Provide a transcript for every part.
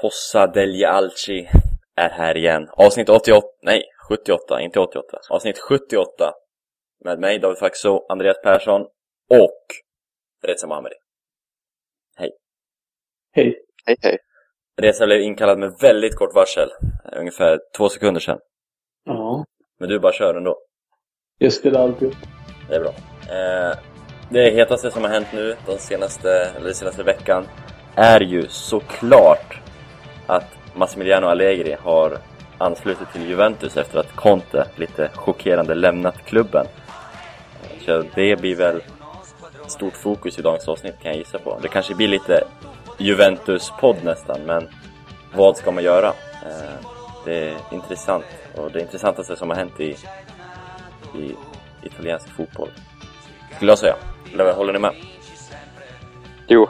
Fossa degli Alci är här igen. Avsnitt 88, nej 78, inte 88. Avsnitt 78. Med mig David Faxo, Andreas Persson och Reza Mohammadi. Hej. Hej. Hej hej. Reza blev inkallad med väldigt kort varsel. Ungefär två sekunder sedan. Ja. Men du bara kör ändå. Jag ställer alltid. Det är bra. Eh, det hetaste som har hänt nu de senaste, eller den senaste veckan är ju såklart att Massimiliano Allegri har anslutit till Juventus efter att Conte lite chockerande lämnat klubben. Så det blir väl stort fokus i dagens avsnitt kan jag gissa på. Det kanske blir lite Juventus-podd nästan, men vad ska man göra? Eh, det är intressant och det intressantaste som har hänt i, i italiensk fotboll. Skulle jag säga. Håller ni med? Jo.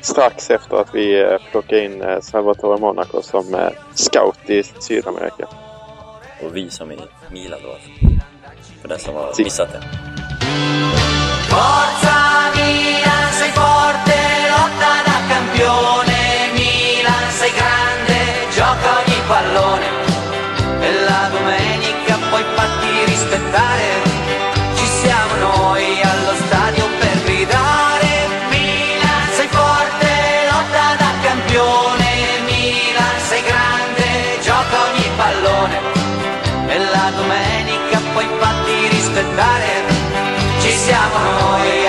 Strax efter att vi eh, plockade in eh, Salvatore Monaco som eh, scout i Sydamerika. Och vi som i Milan då alltså. För den som har missat det. Forza Milan, sei forte, lotta da campione.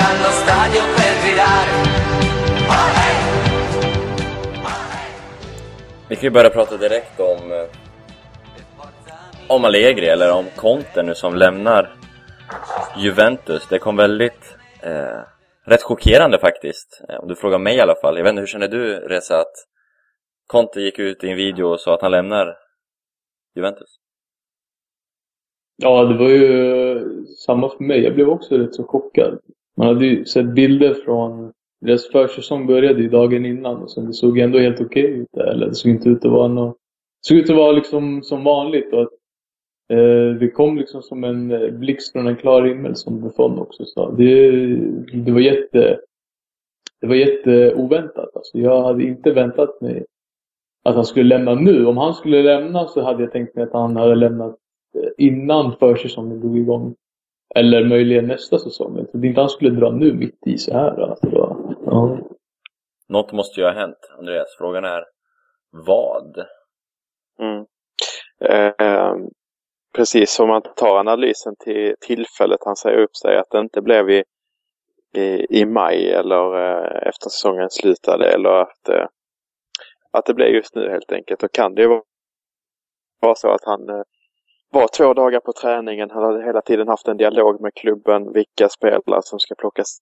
Allo stadio per gridare. Vi kan ju börja prata direkt om eh, om Allegri eller om Conte nu som lämnar Juventus. Det kom väldigt eh, rätt chockerande faktiskt. Eh, om du frågar mig i alla fall. Jag vet inte, hur känner du Reza att Conte gick ut i en video och sa att han lämnar Juventus? Ja, det var ju samma för mig. Jag blev också rätt så chockad. Man hade ju sett bilder från deras försäsong började ju dagen innan och sen det såg ändå helt okej ut där. Eller det såg inte ut att vara något... Det såg ut att vara liksom som vanligt och att eh, det kom liksom som en eh, blixt från en klar himmel som Buffon också sa. Det, det var jätte... Det var jätteoväntat. Alltså, jag hade inte väntat mig att han skulle lämna nu. Om han skulle lämna så hade jag tänkt mig att han hade lämnat innan försäsongen drog igång. Eller möjligen nästa säsong. Jag trodde inte han skulle dra nu mitt i så här. Alltså, var, ja. Något måste ju ha hänt, Andreas. Frågan är vad? Mm. Eh, precis som man tar analysen till tillfället han säger upp sig. Att det inte blev i, i, i maj eller eh, efter säsongen slutade. Eller att, eh, att det blev just nu helt enkelt. Då kan det ju vara, vara så att han eh, var två dagar på träningen. Han hade hela tiden haft en dialog med klubben. Vilka spelare som ska plockas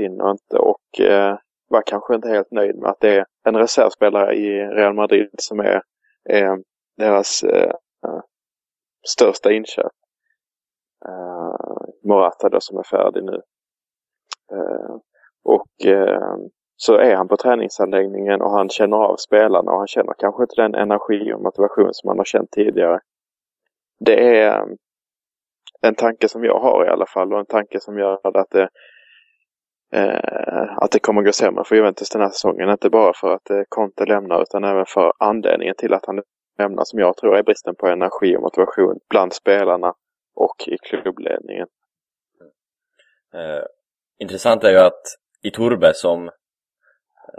in och inte. Och eh, var kanske inte helt nöjd med att det är en reservspelare i Real Madrid som är eh, deras eh, eh största inköp. Eh, Morata då som är färdig nu. Eh, och så är han på träningsanläggningen och han känner av spelarna och han känner kanske inte den energi och motivation som han har känt tidigare. Det är en tanke som jag har i alla fall och en tanke som gör att det eh, att det kommer gå sämre för Juventus den här säsongen. Inte bara för att eh, Conte lämnar utan även för anledningen till att han lämnar som jag tror är bristen på energi och motivation bland spelarna och i klubbledningen. Eh, intressant är ju att Iturbe som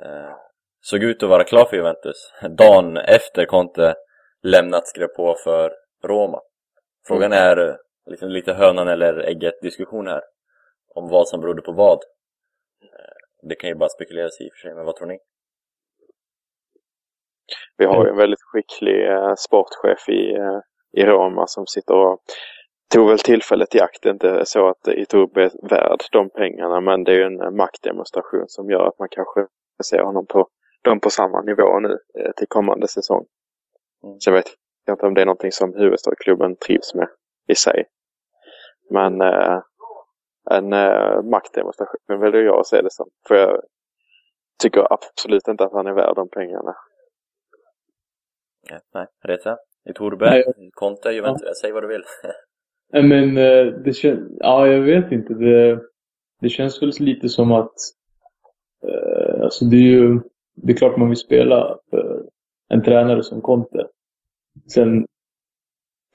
eh, såg ut att vara klar för Juventus dagen efter Conte lämnat skrev på för Roma. Frågan är eh, liksom lite hönan eller ägget diskussion här om vad som berodde på vad. Eh, det kan ju bara spekuleras i och för sig, men vad tror ni? Vi har ju en väldigt skicklig eh, sportchef i, i Roma som sitter och tog väl tillfället i akt. Det är inte så att Iturbe är värd de pengarna men det är ju en maktdemonstration som gör att man kanske ser honom på, dem på samma nivå nu till kommande säsong. Mm. Så jag vet inte om det är någonting som huvudstadsklubben trivs med i sig. Men eh, en eh, maktdemonstration väljer jag att se det som. För jag tycker absolut inte att han är värd de pengarna. Nej, nej. Reza? Iturbe? Nej. Conte? Juventus? Säg vad du vill. Men eh, det känns... Ja, jag vet inte. Det, det känns väl lite som att... Eh, alltså det är ju... det är klart man vill spela för en tränare som Conte. Sen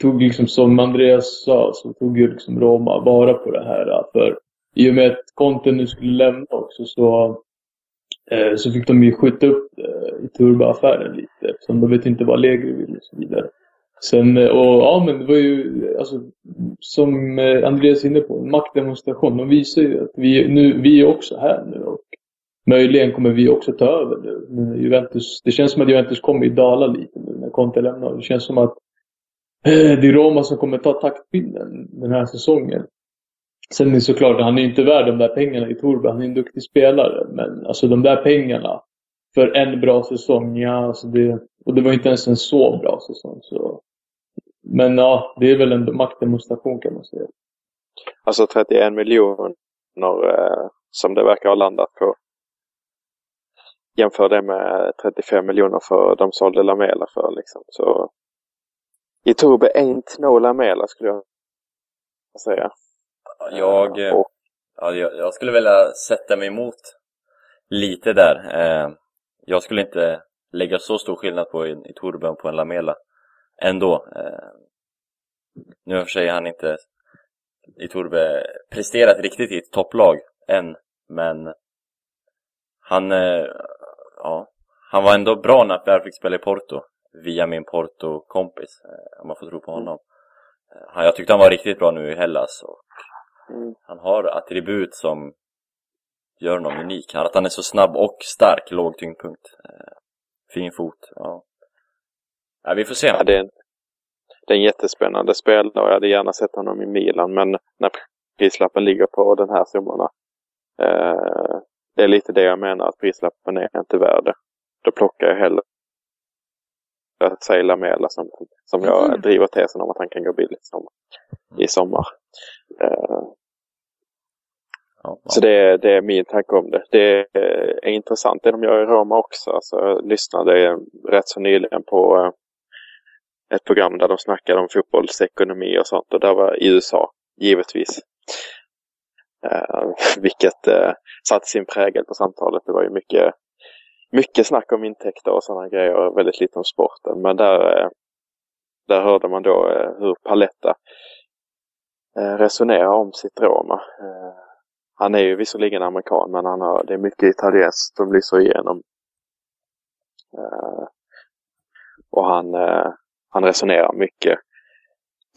tog liksom, som Andreas sa, så tog ju liksom Roma vara på det här. För i och med att Conte nu skulle lämna också så, eh, så fick de ju skjuta upp eh, i Turbo-affären lite. Eftersom de vet inte vad Allegri vill och så vidare. Sen, eh, och ja men det var ju, alltså, som eh, Andreas är inne på, en maktdemonstration. De visar ju att vi, nu, vi är också här nu och möjligen kommer vi också ta över nu. Juventus, det känns som att Juventus kommer att dala lite nu när Conte lämnar. Det känns som att eh, det är Roma som kommer ta taktpinnen den här säsongen. Sen är det såklart, han är inte värd de där pengarna i Torbe. Han är en duktig spelare. Men alltså de där pengarna för en bra säsong, ja alltså det, och det var inte ens en så bra säsong. Så. Men ja, det är väl en maktdemonstration kan man säga. Alltså 31 miljoner eh, som det verkar ha landat på. Jämför det med 35 miljoner för de sålde Lamela för liksom. Så i Torbe ain't no Lamela skulle jag säga. Jag, ja, jag, jag skulle vilja sätta mig emot lite där. Eh, jag skulle inte lägga så stor skillnad på i, i Torben på en Lamela ändå. Eh, nu har för sig han inte i Torbe presterat riktigt i ett topplag än, men han, eh, ja, han var ändå bra när jag fick spela i Porto via min Porto-kompis, om man får tro på honom. Jag tyckte han var riktigt bra nu i Hellas och Mm. Han har attribut som gör honom unik. Att han är så snabb och stark, låg tyngdpunkt. Eh, fin fot, ja. ja vi får se. Ja, det, är en, det är en jättespännande spelare och jag hade gärna sett honom i Milan. Men när prislappen ligger på den här summorna. Eh, det är lite det jag menar, att prislappen är inte värd det. Då plockar jag hellre säga Lamela som, som jag mm. driver tesen om att han kan gå billigt som, i sommar. Eh, så det, det, är min tanke om det. Det är intressant det de gör i Roma också. Alltså, jag lyssnade rätt så nyligen på eh, ett program där de snackade om fotbollsekonomi och sånt. Och där var i USA, givetvis. Eh, vilket eh, satte sin prägel på samtalet. Det var ju mycket, mycket snack om intäkter och sådana grejer och väldigt lite om sporten. Men där, eh, där hörde man då hur Paletta resonerar om sitt Roma. Han är ju visserligen amerikan men han har, det är mycket italienskt som lyser igenom. Och han, han resonerar mycket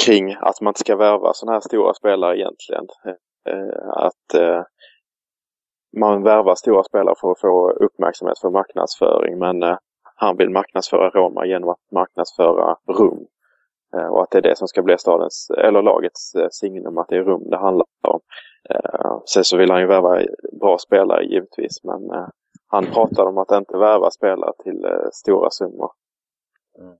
kring att man inte ska värva sådana här stora spelare egentligen. Uh, att man värvar stora spelare för att få uppmärksamhet för marknadsföring men han vill marknadsföra Roma genom att marknadsföra rum. Och att det är det som ska bli stadens, eller lagets signum, att det är rum det handlar om. Eh, sen så vill han ju värva bra spelare givetvis men eh, han pratar om att inte värva spelare till eh, stora summor. Mm.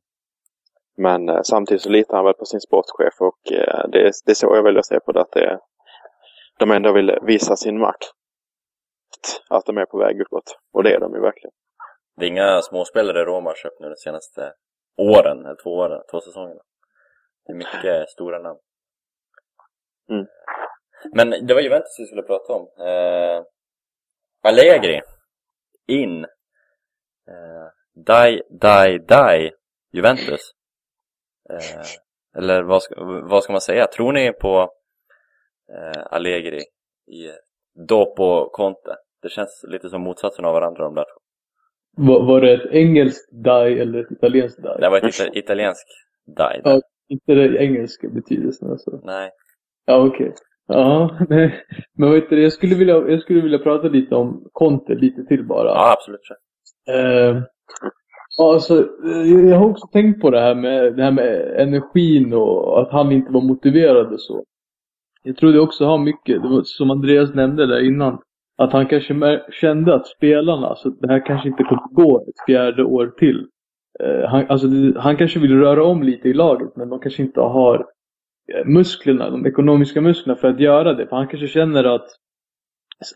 Men samtidigt så litar han väl på sin sportchef och det, det är så jag väljer att se på det. Att det, de ändå vill visa sin makt. Att de är på väg uppåt. Och det är de ju verkligen. Det är inga småspelare Roma har köpt nu de senaste åren, eller två åren, två säsongerna. Det är mycket stora namn. Mm. Men det var Juventus vi skulle prata om. Eh, Allegri. In. Eh, die, die, die. Juventus. Eh, eller vad ska, vad ska man säga? Tror ni på eh, Allegri i Dopo Conte? Det känns lite som motsatsen av varandra de där två. Var, var det ett engelskt die eller ett italienskt die? Det var ett ita italienskt die. Ja, inte det engelska betydelsen alltså? Nej. Ja, okej. Okay. Ja, nej. men vet du, jag skulle, vilja, jag skulle vilja prata lite om Conte lite till bara. Ja, absolut. Eh, alltså, eh, jag har också tänkt på det här med, det här med energin och att han inte var motiverad och så. Jag tror det också har mycket, det var, som Andreas nämnde där innan, att han kanske kände att spelarna, så det här kanske inte kommer gå ett fjärde år till. Eh, han, alltså, han kanske vill röra om lite i laget, men de kanske inte har eh, musklerna, de ekonomiska musklerna för att göra det. För han kanske känner att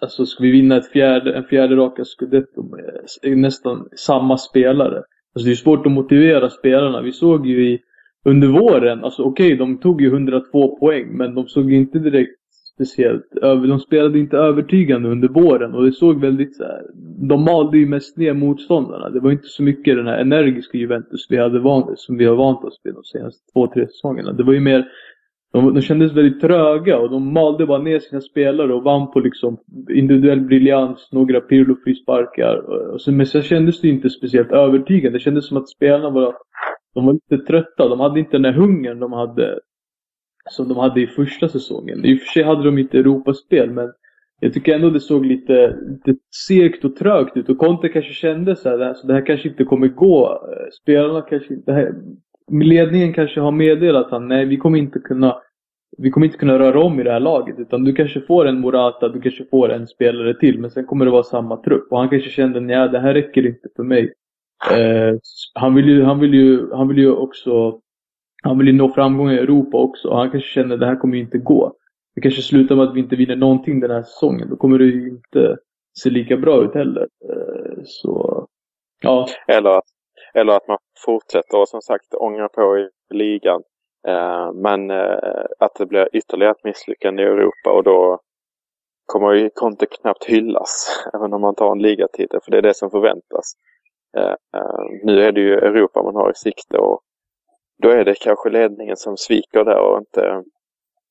Alltså ska vi vinna ett fjärde, en fjärde raka scudetto med nästan samma spelare. Alltså det är svårt att motivera spelarna. Vi såg ju i, under våren, alltså okej okay, de tog ju 102 poäng men de såg inte direkt speciellt. över- De spelade inte övertygande under våren och det såg väldigt så här. De malde ju mest ner motståndarna. Det var inte så mycket den här energiska Juventus vi hade vant, som vi har vant oss vid de senaste två, tre säsongerna. Det var ju mer de, de kändes väldigt tröga och de malde bara ner sina spelare och vann på liksom individuell briljans, några Pirlo-frisparkar. Och Men sen kändes det inte speciellt övertygande. Det kändes som att spelarna var, de var lite trötta. De hade inte den där hungern de hade som de hade i första säsongen. I och för sig hade de inte Europaspel men jag tycker ändå det såg lite, lite segt och trögt ut och Conte kanske kände så här, så det här kanske inte kommer gå. Spelarna kanske inte, här, ledningen kanske har meddelat han nej vi kommer inte kunna vi kommer inte kunna röra om i det här laget utan du kanske får en Morata, du kanske får en spelare till men sen kommer det vara samma trupp och han kanske kände nej det här räcker inte för mig. Eh, han vill ju, han vill ju, han vill ju också han vill ju nå framgång i Europa också och han kanske känner att det här kommer ju inte gå. Det kanske slutar med att vi inte vinner någonting den här säsongen. Då kommer det ju inte se lika bra ut heller. Eh, Så, ja. Eller, att- eller att man fortsätter och som sagt ångrar på i ligan. Eh, men eh, att det blir ytterligare ett misslyckande i Europa och då kommer ju Conte knappt hyllas. Även om man tar en ligatitel. För det är det som förväntas. Eh, eh, nu är det ju Europa man har i sikte och då är det kanske ledningen som sviker där och inte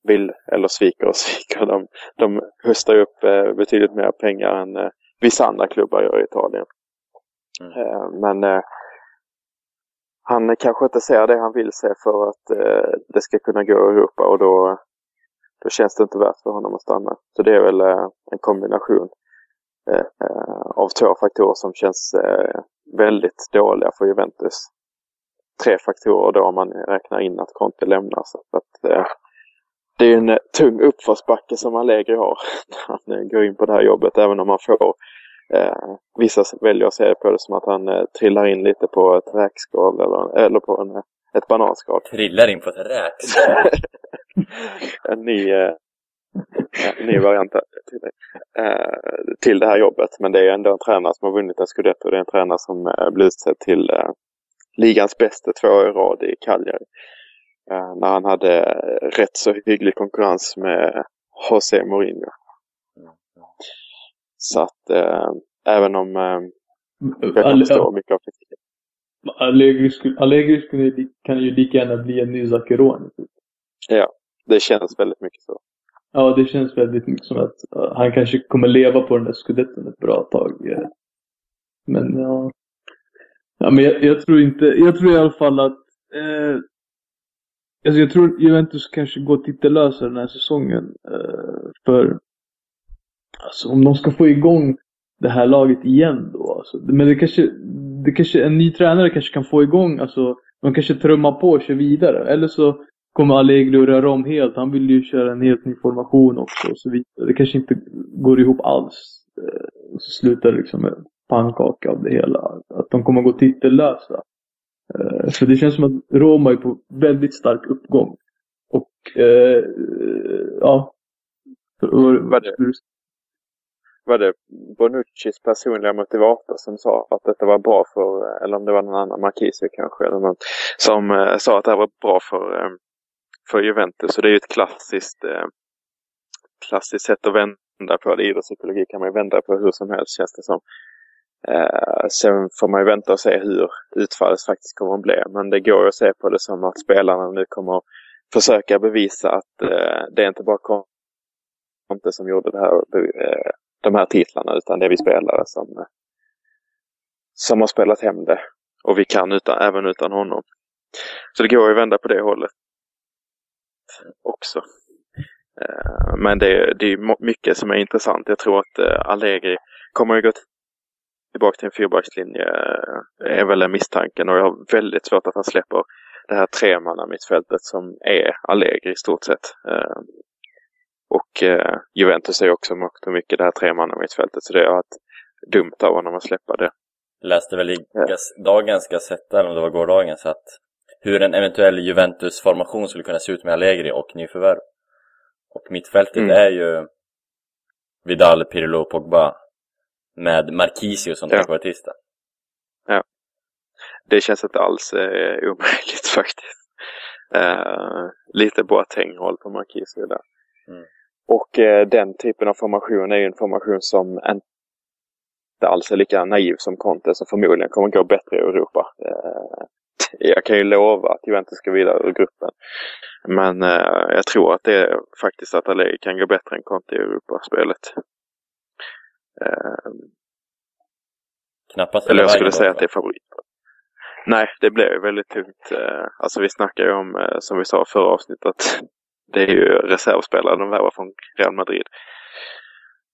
vill, eller sviker och sviker. De, de höstar upp eh, betydligt mer pengar än vissa andra klubbar gör i Italien. Mm. Men han kanske inte ser det han vill se för att det ska kunna gå i Europa och då, då känns det inte värt för honom att stanna. Så det är väl en kombination av två faktorer som känns väldigt dåliga för Juventus. Tre faktorer då om man räknar in att Conte lämnar. Så att, eh, det är en tung uppförsbacke som Allegri har när han eh, går in på det här jobbet även om han får Eh, vissa väljer att se på det som att han eh, trillar in lite på ett räkskal eller, eller på en, ett bananskal. Trillar in på ett räk. en ny, eh, ny variant till, eh, till det här jobbet. Men det är ändå en tränare som har vunnit en scudetto. Det är en tränare som eh, blir utsedd till eh, ligans bästa två år i rad i Cagliari. När han hade rätt så hygglig konkurrens med José Mourinho. Så att eh, även om eh, jag kan Alle- förstå mycket av kritiken. Allegri, skulle, Allegri skulle, li- kan ju lika gärna bli en ny Zaccheroni. Det känns väldigt mycket så. Ja, det känns väldigt mycket som att han kanske kommer leva på den där skudetten ett bra tag. Eh. Men ja. Ja, men jag, jag tror inte, jag tror i alla fall att eh, alltså jag tror Juventus kanske går titellösa den här säsongen. Eh, för alltså om de ska få igång det här laget igen då. Alltså, men det kanske, det kanske, en ny tränare kanske kan få igång, alltså de kanske trummar på och kör vidare. Eller så kommer Allegri att röra om helt. Han vill ju köra en helt ny formation också och så vidare. Det kanske inte går ihop alls. Och så slutar det liksom med pannkaka av det hela. Att de kommer gå titellösa. Eh, så För det känns som att Roma är på väldigt stark uppgång. Och eh, ja. Vad Vad det- Var det Bonuccis personliga motivator som sa att detta var bra för, eh, eller om det var någon annan, Marquise kanske, eller någon, som sa att det här var bra för, för Juventus. Så det är ju ett klassiskt, eh, klassiskt sätt att vända på det. Idrottspsykologi kan man ju vända på hur som helst känns det som. Eh, sen får man ju vänta och se hur utfallet faktiskt kommer att bli. Men det går ju att se på det som att spelarna nu kommer att försöka bevisa att eh, det är inte bara Conte som gjorde det här, eh, de här titlarna utan det är vi spelare som, som har spelat hem det. Och vi kan utan, även utan honom. Så det går ju att vända på det hållet också. Eh, Men det, är- det är mycket som är intressant. Jag tror att eh, Allegri kommer att gå tillbaka till en fyrbackslinje. eh, är väl en misstanken och jag har väldigt svårt att han släpper det här tremanna mittfältet som är Allegri i stort sett. Och Juventus är också mycket det här tremanna mittfältet så det är att dumt av honom att släppa det. Läste väl i gas- dagens eller om det var gårdagens, att hur en eventuell Juventus-formation skulle kunna se ut med Allegri och nyförvärv. Och mittfältet Mm. är ju Vidal, Pirlo, Pogba med Marquisio som Ja. trequartista. Det känns inte alls eh, omöjligt faktiskt. Eh, lite Boateng-håll på Marquisio där. Mm. Och eh, den typen av formation är ju en formation som inte alls är lika naiv som Conte, som förmodligen kommer gå bättre i Europa. Eh, jag kan ju lova att Juventus ska vidare ur gruppen. Men eh, jag tror att det är faktiskt att Allegri kan gå bättre än Conte i Europaspelet. Eh, Knappast eller jag skulle säga att det är favorit. Nej, det blev väldigt tungt. Eh, alltså vi snackar ju om, eh, som vi sa förra avsnittet, att det är ju reservspelare de värvar från Real Madrid.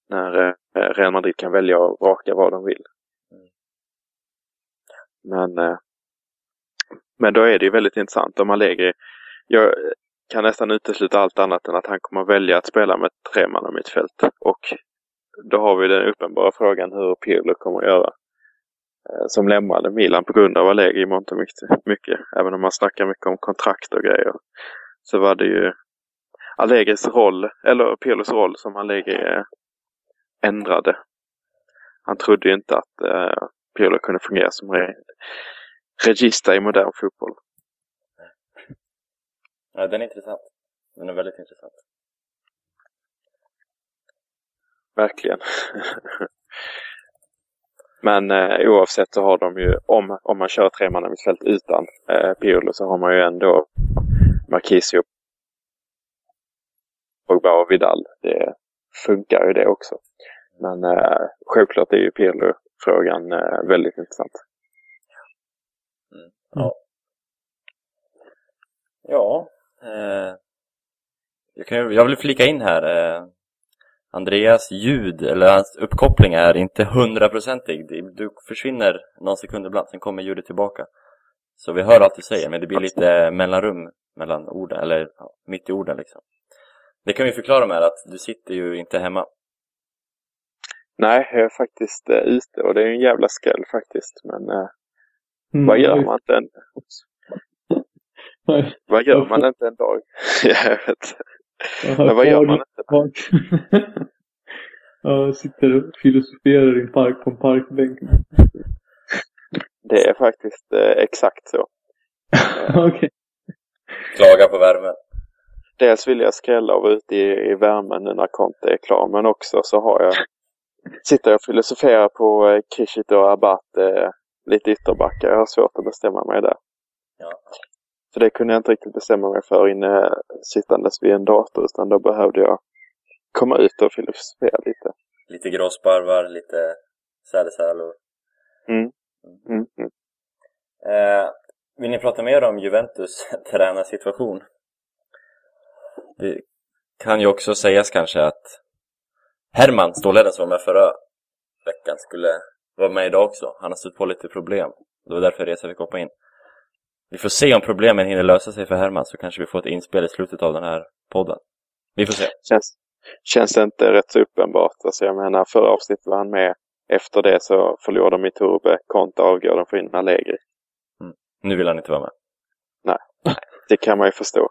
När eh, Real Madrid kan välja och vraka vad de vill. Men, eh, men då är det ju väldigt intressant om Allegri, jag kan nästan utesluta allt annat än att han kommer välja att spela med tre man mittfält. Och då har vi den uppenbara frågan hur Pirlo kommer att göra. Eh, som lämnade Milan på grund av Allegri i mångt och mycket, mycket. Även om man snackar mycket om kontrakt och grejer. Så var det ju Allegris roll, eller Pirlos roll som Allegri eh, ändrade. Han trodde ju inte att eh, Pirlo kunde fungera som regista i modern fotboll. Ja, den är intressant. Den är väldigt intressant. Verkligen. Men eh, oavsett så har de ju, om, om man kör tremannamittfält utan eh, Pirlo så har man ju ändå Marquisio, Pogba och Vidal. Det funkar ju det också. Men eh, självklart är ju Pirlo-frågan eh, väldigt intressant. Ja, eh, jag, kan, ju- jag vill flika in här. Eh, Andreas ljud, eller hans uppkoppling är inte hundraprocentig. Det- Du försvinner någon sekund ibland, sen kommer ljudet tillbaka. Så vi hör allt du säger, men det blir lite mellanrum mellan orden, eller ja, mitt i orden liksom. Det kan vi förklara med att du sitter ju inte hemma. Nej, jag är faktiskt eh, ute och det är en jävla skräll faktiskt. Men eh, Mm, vad gör man inte en, vad gör man inte en dag? jag vet. Jag har Men vad gör man inte? Ja, sitter och filosoferar i en park på en parkbänk. Det är faktiskt eh, exakt så. Okej. Klaga på värmen. Dels vill jag skrälla och vara ute i, i värmen nu när Conte är klar. Men också så har jag, sitter jag och filosoferar på eh, Krishit och Abbat, eh, lite ytterbackar. Jag har svårt att bestämma mig där. Ja. Så det kunde jag inte riktigt bestämma mig för inne sittandes vid en dator. Utan då behövde jag komma ut och filosofera lite. Lite gråsparvar, lite sädesärlor. Mm. Mm, mm. Eh, vill ni prata mer om Juventus tränarsituation? Det kan ju också sägas kanske att Herman, stålledaren som var med förra veckan, skulle vara med idag också. Han har stött på lite problem. Det var därför Reza fick hoppa in. Vi får se om problemen hinner lösa sig för Herman så kanske vi får ett inspel i slutet av den här podden. Vi får se. Känns, känns det inte rätt så uppenbart? Alltså jag menar, förra avsnittet var han med. Efter det så förlorade de i Turbe. Conte avgår, de får in Allegri. Nu vill han inte vara med, Det kan man ju förstå.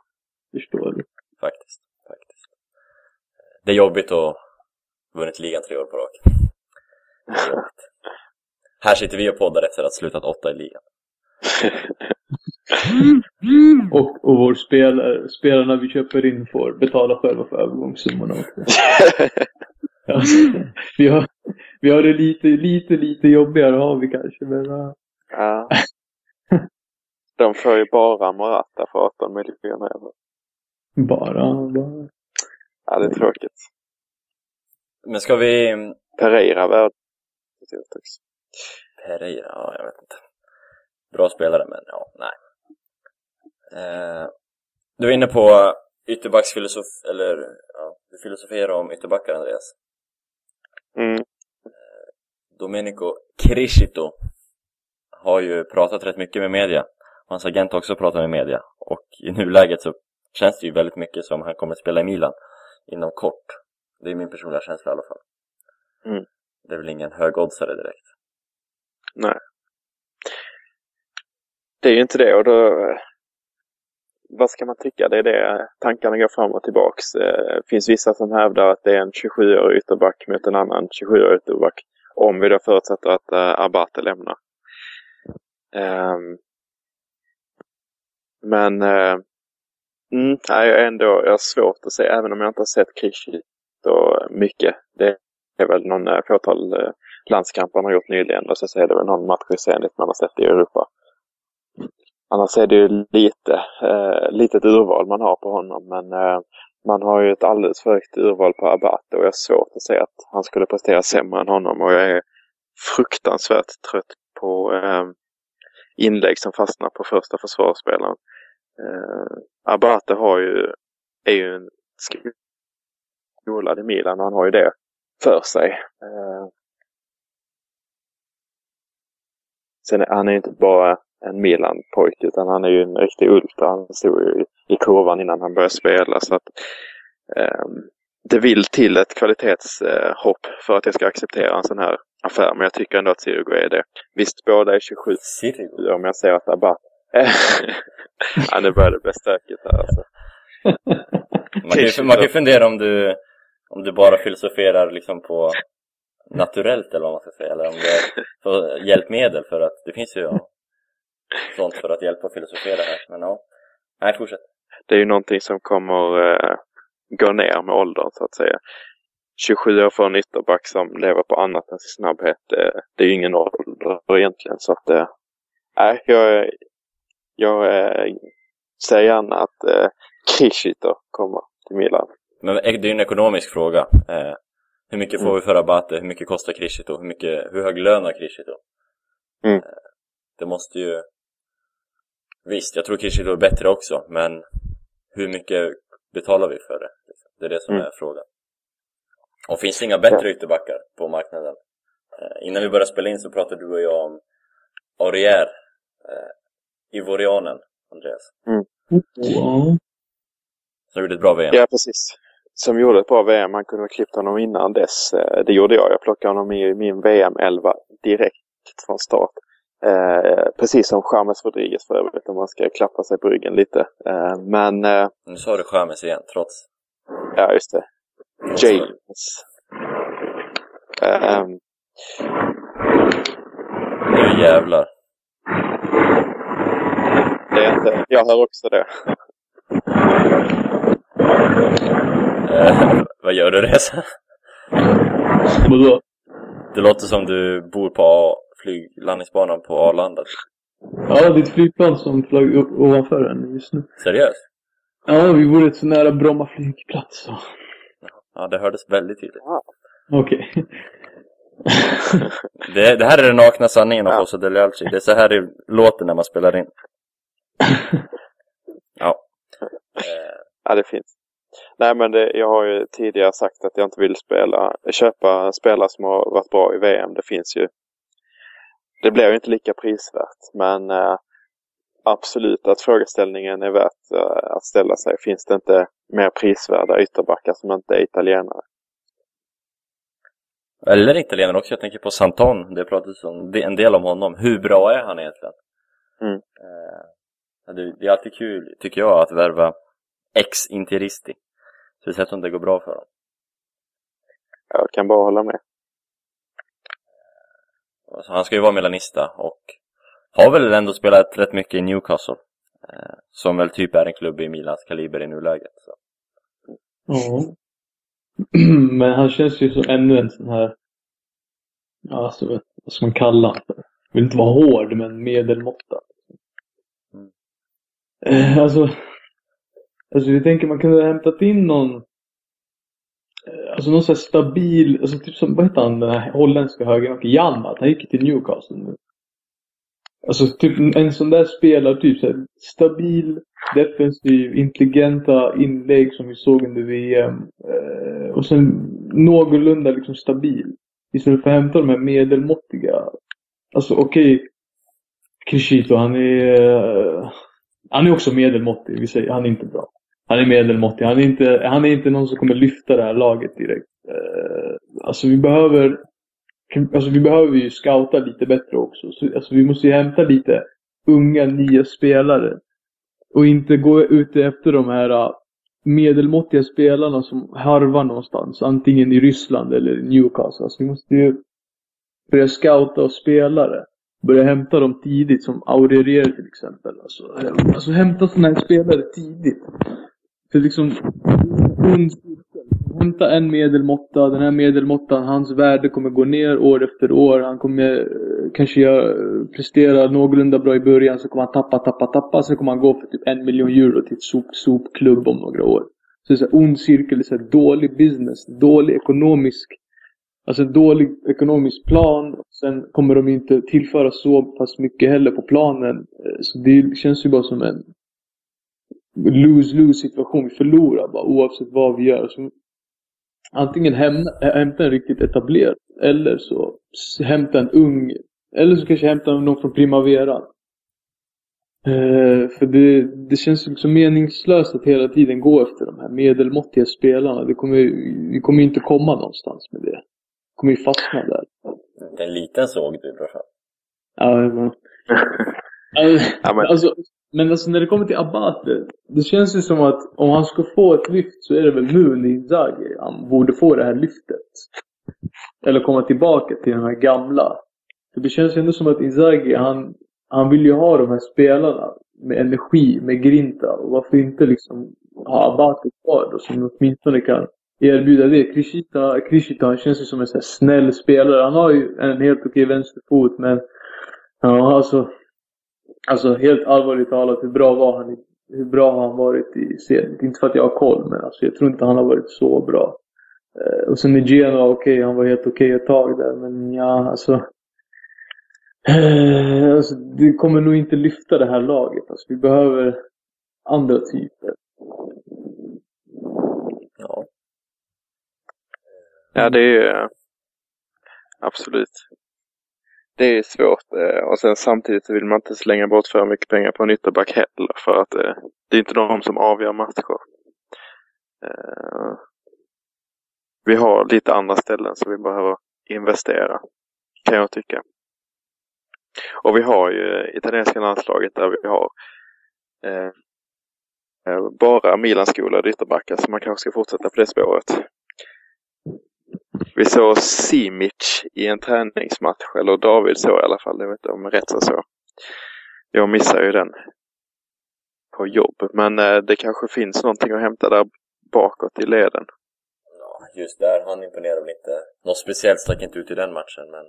Förstår du. faktiskt. faktiskt. Det är jobbigt att ha vunnit ligan tre år på rak. Här sitter vi och poddar efter att ha slutat åtta i ligan. Och, och vår spelare, spelarna vi köper in får betala själva för övergångssummorna också. Ja. vi, har, vi har det lite, lite, lite jobbigare har vi kanske, men ja. Ja. De får ju bara Morata för 18 miljoner euro. bara, bara. Ja, det är tråkigt. Men ska vi... Pereira värd. Pereira, ja, jag vet inte. Bra spelare, men ja, nej. Eh, du är inne på ytterbacksfilosof... Eller, ja, du filosoferar om ytterbackar, Andreas. Mm. Domenico Criscito har ju pratat rätt mycket med media. Hans agent har också pratat med media. Och i nuläget så känns det ju väldigt mycket som han kommer att spela i Milan inom kort. Det är min personliga känsla i alla fall. Mm. Det är väl ingen högoddsare direkt. Nej. Det är ju inte det och då... Eh, vad ska man tycka? Det är det tankarna går fram och tillbaks. Eh, det finns vissa som hävdar att det är en 27-årig ytterback mot en annan 27-årig ytterback. Om vi då förutsätter att uh, Abate lämnar. Ehm, men Mm, nej, jag, är ändå, jag har svårt att se, även om jag inte har sett Krishit mycket. Det är väl någon fåtal eh, landskamper han har gjort nyligen och så är det väl någon match i Zenit man har sett i Europa. Annars är det ju lite, eh, litet urval man har på honom men eh, man har ju ett alldeles för högt urval på Abate och jag har svårt att säga att han skulle prestera sämre än honom och jag är fruktansvärt trött på eh, inlägg som fastnar på första försvarsspelaren. Eh, Abate har ju, är ju en skolad i Milan och han har ju det för sig. Eh, sen han är inte bara en Milan-pojke utan han är ju en riktig ultra. Han stod ju i kurvan innan han började spela så att eh, det vill till ett kvalitetshopp för att jag ska acceptera en sån här affär. Men jag tycker ändå att Sirigu är det. Visst, båda är 27 Sirigu? om jag säger att Abba... ja, nu börjar det bli stökigt här alltså. Man kan, ju, man kan ju fundera om du, om du bara filosoferar liksom på naturellt eller vad man ska säga, eller om det är för hjälpmedel för att det finns ju ja, sånt för att hjälpa att filosofera här. Men ja, nej fortsätt. Det är ju någonting som kommer eh, gå ner med åldern så att säga. 27 år för en ytterback som lever på annat än sin snabbhet, eh, det är ju ingen ålder egentligen. Så att, eh, nej, jag, jag eh, säger gärna att eh, Krishito kommer till Milan. Men det är ju en ekonomisk fråga. Eh, hur mycket får Mm. vi för Abate? Hur mycket kostar Krishito? Hur, mycket, hur hög lön har Krishito? Mm. Eh, det måste ju... Visst, jag tror Krishito är bättre också, men hur mycket betalar vi för det? Det är det som Mm. är frågan. Och finns det inga bättre ytterbackar på marknaden? Eh, innan vi började spela in så pratade du och jag om Aurier, eh, Ivorianen, Andreas, Ja. som gjorde ett bra VM. Ja, precis. Som gjorde ett bra VM. Man kunde ha klippt honom innan dess. Eh, Det gjorde jag. Jag plockade honom i min VM 11 direkt från start. Eh, precis som James Rodriguez för övrigt om man ska klappa sig på ryggen lite. Eh, men, eh, Nu sa du Chamez igen, trots. ja just det. James. Eh, Nu jävlar. det är inte, jag hör också det. Eh, vad gör du Reza? Vadå? Det låter som du bor på A- flyglandningsbanan på Arlanda. Ja, det är ett flygplan som flög upp ovanför en just nu. Seriöst? Ja, vi bor rätt så nära Bromma flygplats. så. Ja, det hördes väldigt tydligt. Okej. Det, det här är den nakna sanningen om Ja. Fosso Dele Alci. Det är så här det låter när man spelar in. Ja. Ja, det finns. Nej, men det, jag har ju tidigare sagt att jag inte vill spela, köpa spelare som har varit bra i VM. Det finns ju. Det blir ju inte lika prisvärt, men eh, absolut att frågeställningen är värt eh, att ställa sig. Finns det inte mer prisvärda ytterbackar som inte är italienare? eller italienare också. Jag tänker på Santon. Det pratades om, en del om honom. Hur bra är han egentligen? Mm. Eh, det, det är alltid kul, tycker jag, att värva ex-interisti. Speciellt om det går bra för dem. Jag kan bara hålla med. Alltså, han ska ju vara milanista och har väl ändå spelat rätt mycket i Newcastle. Eh, som väl typ är en klubb i Milans kaliber i nuläget. Så. Ja. Men han känns ju som ännu en sån här... Ja, alltså, vad ska man kalla honom vill inte vara hård, men medelmåtta. Mm. Eh, alltså... Alltså, vi tänker man kunde ha hämtat in någon... Eh, alltså någon sån här stabil, alltså typ som, vad heter han, den här holländska högerbacken, Janmat, han gick ju till Newcastle nu. Alltså typ en sån där spelare, typ så här, stabil, defensiv, intelligenta inlägg som vi såg under VM. Eh, och sen någorlunda liksom stabil. Istället för att hämta de här medelmåttiga. Alltså okej, okay, Krishito han är... eh, han är också medelmåttig, vi säger, han är inte bra. Han är medelmåttig, han är inte, han är inte någon som kommer lyfta det här laget direkt. Eh, alltså vi behöver Alltså vi behöver ju scouta lite bättre också. Så, alltså vi måste ju hämta lite unga, nya spelare. Och inte gå ute efter de här eh, medelmåttiga spelarna som harvar någonstans. Antingen i Ryssland eller i Newcastle. Alltså vi måste ju börja scouta och spelare. Börja hämta dem tidigt, som Aurier till exempel. Alltså, alltså hämta sådana här spelare tidigt. För liksom, ond cirkel. Hämta en medelmåtta, den här medelmåttan, hans värde kommer gå ner år efter år. Han kommer eh, kanske göra, eh, prestera någorlunda bra i början, så kommer han tappa, tappa, tappa. Sen kommer han gå för typ en miljon euro till ett sop, sopklubb om några år. Så det är så här ond cirkel, det är så här dålig business, dålig ekonomisk Alltså en dålig ekonomisk plan. Sen kommer de inte tillföra så pass mycket heller på planen. Eh, så det känns ju bara som en lose-lose situation. Vi förlorar bara oavsett vad vi gör. Så antingen hämta, hämta en riktigt etablerad eller så hämta en ung. Eller så kanske hämta någon från Primavera. Eh, för det, det känns liksom meningslöst att hela tiden gå efter de här medelmåttiga spelarna. Det kommer, vi kommer ju inte komma någonstans med det. Vi kommer ju fastna där. Det är en liten såg du brorsan. Ja, men... Alltså, Ja, men- alltså, men alltså när det kommer till Abate. Det känns ju som att om han ska få ett lyft så är det väl nu när Inzaghi han borde få det här lyftet. Eller komma tillbaka till den här gamla. För det känns ju ändå som att Inzaghi han, han vill ju ha de här spelarna med energi, med grinta. Och varför inte liksom ha Abate kvar då som åtminstone kan erbjuda det. Krishita, Krishita han känns ju som en sån här snäll spelare. Han har ju en helt okej vänsterfot men Ja, alltså. Alltså helt allvarligt talat, hur bra var han? i- Hur bra har han varit i serien? Inte för att jag har koll, men alltså, jag tror inte han har varit så bra. Eh, och sen i Genoa, okej, han var helt okej ett tag där, men ja, alltså. Eh, alltså. Det kommer nog inte lyfta det här laget. Alltså, vi behöver andra typer. Ja. Ja, det är ju eh, absolut. Det är svårt eh, och sen samtidigt vill man inte slänga bort för mycket pengar på en ytterback heller för att eh, det är inte de som avgör matcher. Eh, vi har lite andra ställen som vi behöver investera, kan jag tycka. Och vi har ju italienska landslaget där vi har bara Milan-skolade ytterbackar så man kanske ska fortsätta på det spåret. Vi såg Simic i en träningsmatch, eller David så i alla fall, jag vet inte om rätt så. Jag missar ju den på jobb, men eh, det kanske finns någonting att hämta där bakåt i leden. ja, just där, han imponerar väl inte. Något speciellt stack inte ut i den matchen, men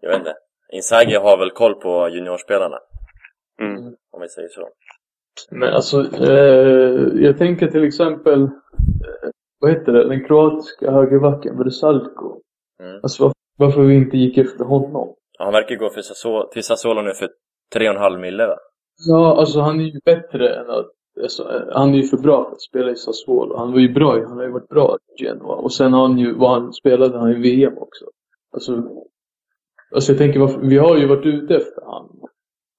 jag vet inte. Inzaghi har väl koll på juniorspelarna, Mm. om vi säger så. Men alltså, eh, jag tänker till exempel, eh, vad heter det, den kroatiska högerbacken, var det Salko? Mm. Alltså varför, varför vi inte gick efter honom? Ja, han verkar gå för Sassuolo, till Sassuolo nu för 3,5 mille va? Ja, alltså han är ju bättre än att... Alltså, han är ju för bra för att spela i Sassuolo. Han var ju bra han har ju varit bra i Genoa. Och sen har han ju, vad han spelade han i VM också. Alltså, alltså jag tänker varför, vi har ju varit ute efter han.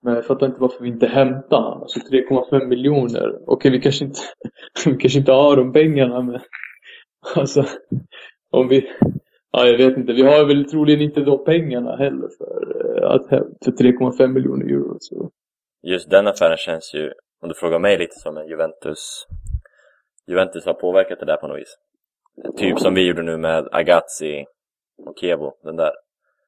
Men jag fattar inte varför vi inte hämtar han. Alltså 3,5 miljoner. Okej, vi kanske inte, vi kanske inte har de pengarna men... Alltså, om vi... Ja, jag vet inte. Vi har väl troligen inte de pengarna heller för, eh, att, för 3,5 miljoner euro. Så. Just den affären känns ju, om du frågar mig, lite som en Juventus Juventus har påverkat det där på något vis. Typ som vi gjorde nu med Agazzi och Kevo, den där.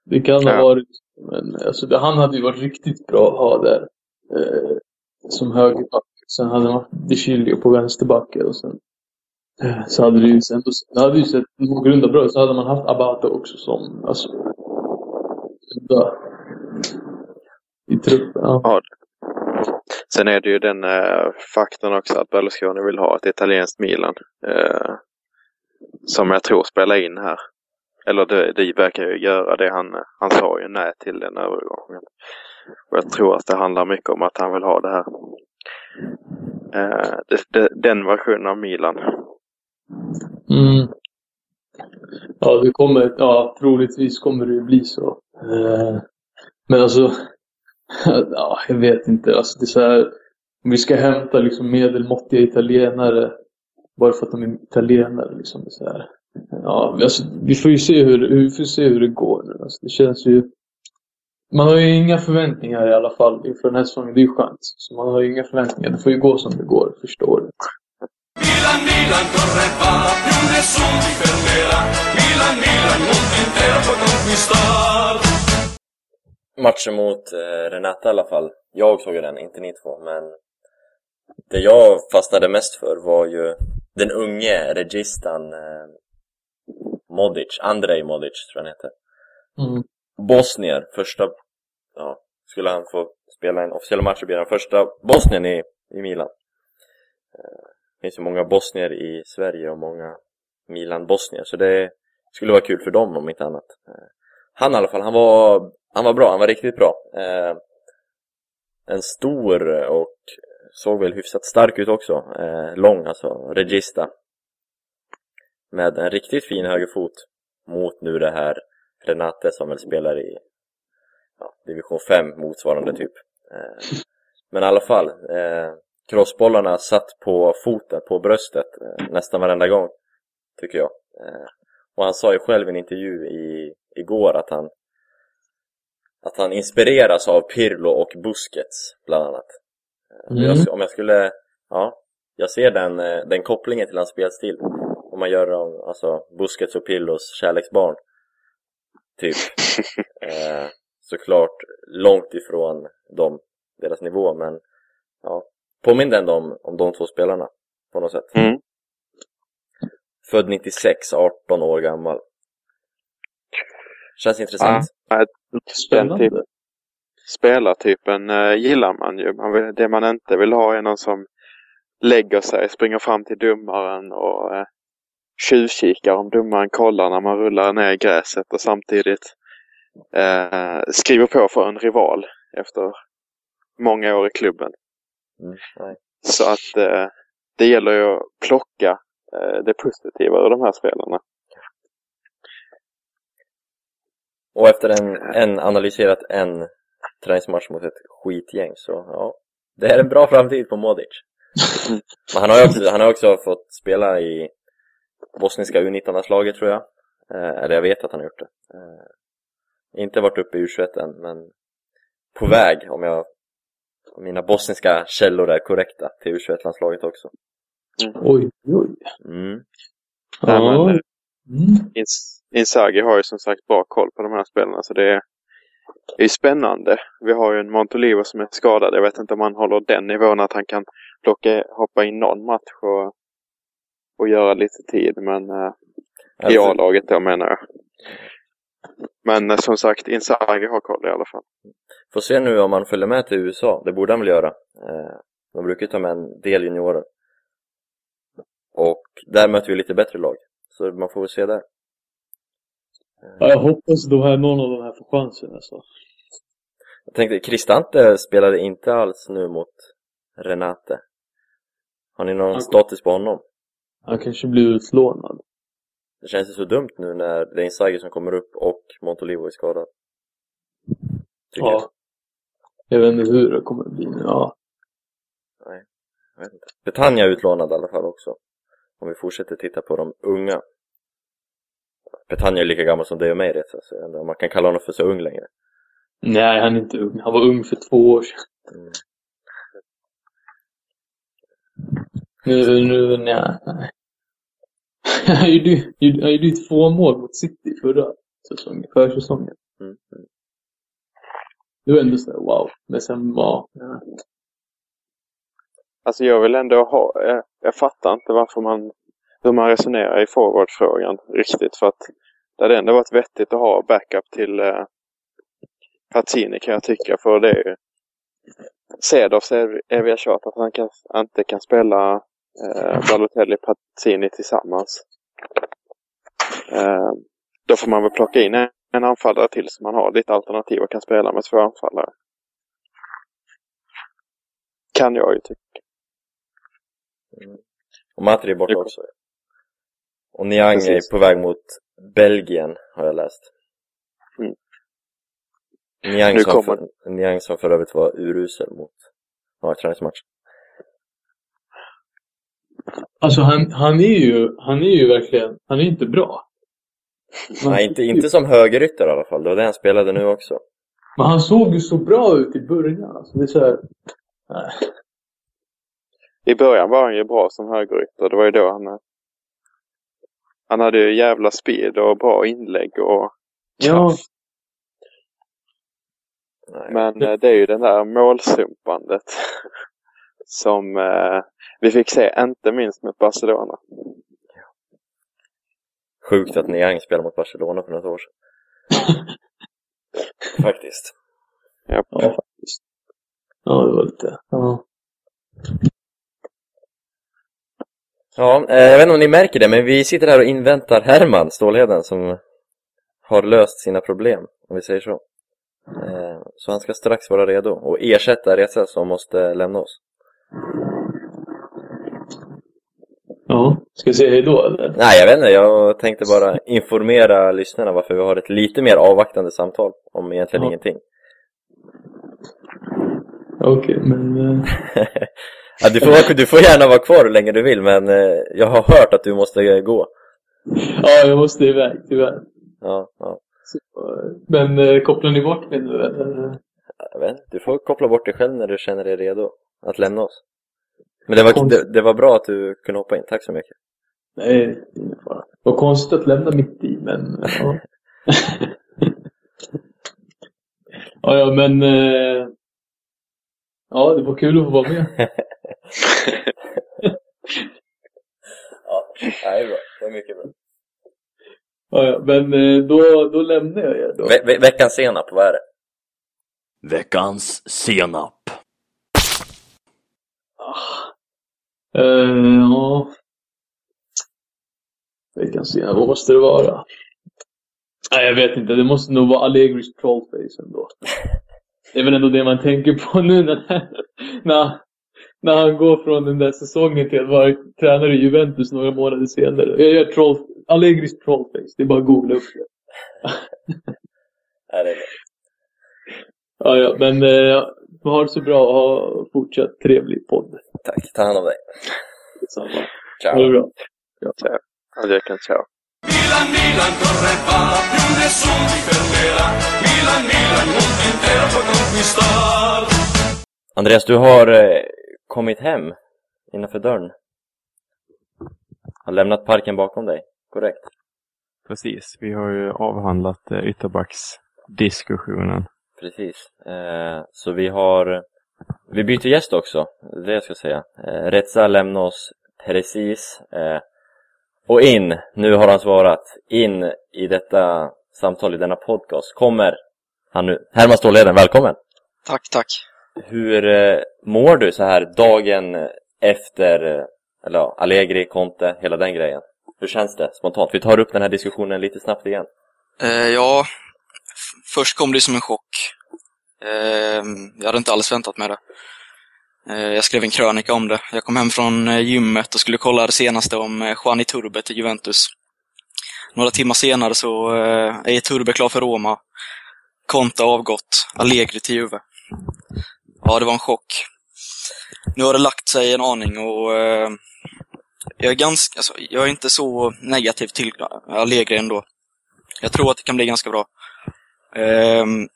Det kan ha varit, men alltså, det, han hade ju varit riktigt bra att ha där. Eh, som högerback. Sen hade man De Chilio på vänsterbacken och sen Eh, så hade det ju sen, det hade ju sett någorlunda bra ut. Så hade man haft Abate också som, alltså, där, i truppen. Ja. Ja. Sen är det ju den eh, faktorn också att Berlusconi vill ha ett italienskt Milan. Eh, som jag tror spelar in här. Eller det, det verkar ju göra det. Han, han sa ju nej till den övergången. Och jag tror att det handlar mycket om att han vill ha det här. Eh, det, det, den versionen av Milan. Mm. Ja, det kommer, ja, troligtvis kommer det ju bli så. Eh, men alltså, ja, jag vet inte. Alltså, det är så här, om vi ska hämta liksom medelmåttiga italienare bara för att de är italienare. Liksom, det är så här. Ja, alltså, vi får ju se hur, vi får se hur det går nu. Alltså, det känns ju... Man har ju inga förväntningar i alla fall inför den här säsongen. Det är ju skönt. Så man har ju inga förväntningar. Det får ju gå som det går första året. Milan, Milan corre va, più nessuno ti fermerà. Milan, Milan, mondo intero puoi conquistar. Matchen mot eh, Renata i alla fall. Jag såg den, inte ni två, men Det jag fastnade mest för var ju den unge registan eh, Modic, Andrej Modic tror jag han heter. Mm. Bosnier, första, ja, skulle han få spela en officiell match så blir han första Bosnien i, i Milan. Eh, det finns ju många bosnier i Sverige och många Milan-bosnier så det skulle vara kul för dem om inte annat. Eh, han i alla fall, han var, han var bra, han var riktigt bra. Eh, en stor och såg väl hyfsat stark ut också. Eh, lång alltså, regista. Med en riktigt fin högerfot mot nu det här Renate som väl spelar i ja, division 5 motsvarande typ. Men i alla fall, eh, crossbollarna satt på foten, på bröstet eh, nästan varenda gång, tycker jag. Eh, och han sa ju själv i en intervju i, igår att han att han inspireras av Pirlo och Busquets, bland annat. Eh, Mm. jag, om jag skulle, ja, jag ser den, den kopplingen till hans spelstil. Om man gör dem, alltså Busquets och Pirlos kärleksbarn. Typ. Eh, såklart långt ifrån dem, deras nivå, men ja, påminner ändå om, om de två spelarna på något sätt. Mm. Född 96, 18 år gammal. Känns intressant. Den Spännande. typ, spelartypen eh, gillar man ju. Man vill, det man inte vill ha är någon som lägger sig, springer fram till domaren och eh, tjuvkikar om domaren kollar när man rullar ner i gräset och samtidigt eh, skriver på för en rival efter många år i klubben. Mm. Så att eh, det gäller ju att plocka eh, det positiva ur de här spelarna. Och efter en, en analyserat en träningsmatch mot ett skitgäng så ja, det är en bra framtid på Modic. Men han har ju också, han har också fått spela i bosniska U19-landslaget tror jag. Eh, eller jag vet att han har gjort det. Eh, inte varit uppe i U21 än, men på väg om jag mina bosniska källor är korrekta till U21-landslaget också. Oj, oj. Mm. Nej, men, eh, Mm. Inzaghi har ju som sagt bra koll på de här spelarna så det är, det är spännande. Vi har ju en Montolivo som är skadad. Jag vet inte om han håller den nivån att han kan plocka, hoppa in någon match och, och göra lite tid. Men eh, i Alltså, A-laget då menar jag. Men eh, som sagt, Inzaghi har koll i alla fall. Får se nu om han följer med till USA, det borde han väl göra. Eh, de brukar ju ta med en del juniorer. Och där möter vi lite bättre lag. Så man får väl se där. Ja, jag hoppas då här, någon av de här får chansen alltså. Jag tänkte, Cristante spelade inte alls nu mot Renate. Har ni någon Han- status på honom? Han kanske blir utlånad. Det känns ju så dumt nu när det är Inzaghi som kommer upp och Montolivo är skadad. Tycker Ja. Jag vet inte hur det kommer att bli nu. Ja. jag. jag vet inte. Betania är utlånad i alla fall också. Om vi fortsätter titta på de unga. Betania är lika gammal som dig och mig rätt så jag inte om man kan kalla honom för så ung längre. Nej, han är inte ung. Han var ung för två år sedan. Mm. Nu, nu, nej. nej. Han gjorde ju två mål mot City förra säsongen, försäsongen. Mm. Mm. Det var ändå såhär wow. Men sen, ja. ja. Alltså jag vill ändå ha, jag, jag fattar inte varför man, hur man resonerar i forwardfrågan riktigt. För att det hade ändå varit vettigt att ha backup till eh, Pazzini kan jag tycka. För det är ju Cedorfs eviga tjat att han kan, inte kan spela eh, Balotelli Pazzini tillsammans. Eh, då får man väl plocka in en, en anfallare till så man har lite alternativ och kan spela med två anfallare. Kan jag ju tycka. Och Matri är borta Det- också. Och Niang är på väg mot Belgien, har jag läst. Mm. Niang som, kommer- för, Niang som för övrigt var urusel mot ja, träningsmatch. Alltså han, han är ju, han är ju verkligen, han är inte bra. Men, Nej, inte, inte som högerytter i alla fall. Det var det han spelade nu också. men han såg ju så bra ut i början. Alltså det är såhär, nej. I början var han ju bra som högerytter. Det var ju då han... Han hade ju jävla speed och bra inlägg och Ja. Men eh, det är ju den där målsumpandet som eh, vi fick se, inte minst mot Barcelona. Sjukt att Niang spelade mot Barcelona för något år sedan. Faktiskt. Ja. Ja, faktiskt. Ja, det var lite... Ja. Ja, eh, jag vet inte om ni märker det, men vi sitter här och inväntar Herman Stålheden som har löst sina problem, om vi säger så. Eh, Så han ska strax vara redo och ersätta Reza som måste lämna oss. Ja. Ska vi säga hejdå eller? Nej, jag vet inte. Jag tänkte bara informera lyssnarna varför vi har ett lite mer avvaktande samtal om egentligen Ja. ingenting. Okej, men... eh, ja, du, får, du får gärna vara kvar hur länge du vill, men eh, jag har hört att du måste eh, gå. Ja, jag måste iväg tyvärr. Ja, ja. Så, men kopplar ni bort mig nu eller? Jag vet inte. Du får koppla bort dig själv när du känner dig redo att lämna oss. Men det var, det, det var bra att du kunde hoppa in. Tack så mycket. Nej, det ingen fara. Vad konstigt att lämna mitt i, men... Ja, ja, ja men... Eh... Ja, det var kul att få vara med. Ja, det är bra. Det är mycket bra. Ja, ja, men eh, då, då lämnar jag er då. Ve ve veckans senap, vad är det? Veckans senap. Eh, ja. Vi kan se, vad måste det vara? Nej, jag vet inte. Det måste nog vara Allegris trollface ändå. Det är väl ändå det man tänker på nu när, när, när han går från den där säsongen till att vara tränare i Juventus några månader senare. Jag gör troll, Allegris trollface. Det är bara att googla upp det. Är. Ja, ja, men eh, ha det så bra och ha fortsatt trevlig podd. Tack, ta hand om dig. Detsamma. Ciao. Ha det bra. Adjö, ciao. Milan, Milan, corre va, più nessuno ti fermerà. Milan, Milan, mondo intero puoi conquistar. Andreas, du har eh, kommit hem innanför dörren. Har lämnat parken bakom dig, korrekt? Precis, vi har ju avhandlat eh, ytterbacksdiskussionen. Precis. Eh, så vi har... Vi byter gäst också, det jag ska säga. Eh, Reza lämnar oss precis. Eh, och in, nu har han svarat, in i detta samtal, i denna podcast, kommer han nu. Herman Stålheden, välkommen! Tack, tack. Hur eh, mår du så här dagen efter, eh, eller ja, Allegri, Conte, hela den grejen? Hur känns det spontant? Vi tar upp den här diskussionen lite snabbt igen. Eh, ja, först kom det som en chock. Ehm, jag hade inte alls väntat mig det. Eh, jag skrev en krönika om det. Jag kom hem från eh, gymmet och skulle kolla det senaste om eh, Juan Iturbe till Juventus. Några timmar senare så eh, är Iturbe klar för Roma. Conte avgått. Allegri till Juve. Ja, det var en chock. Nu har det lagt sig en aning och jag är ganska, alltså, jag är inte så negativ till Allegri ändå. Jag tror att det kan bli ganska bra. Ehm,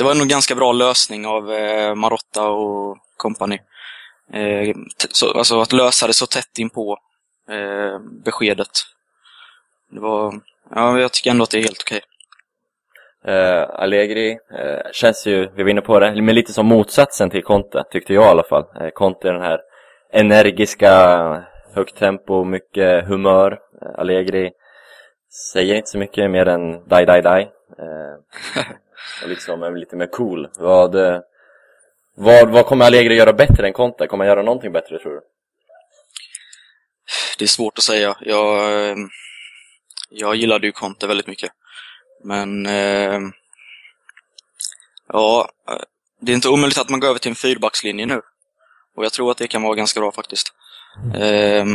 det var nog ganska bra lösning av eh, Marotta och company. Eh, så, alltså att lösa det så tätt in på eh, beskedet. Det var, ja, jag tycker ändå att det är helt okej. Eh, Allegri eh, känns ju, vi var inne på det, men lite som motsatsen till Conte, tyckte jag i alla fall. Eh, Conte är den här energiska, högt tempo, mycket humör. Eh, Allegri säger inte så mycket mer än die, die, die. Och liksom är lite mer cool. Vad, eh, vad, vad kommer Allegri göra bättre än Conte? Kommer han göra någonting bättre tror du? Det är svårt att säga. Jag, eh, jag gillade ju Conte väldigt mycket. Men eh, ja, det är inte omöjligt att man går över till en fyrbackslinje nu. Och jag tror att det kan vara ganska bra faktiskt. Eh,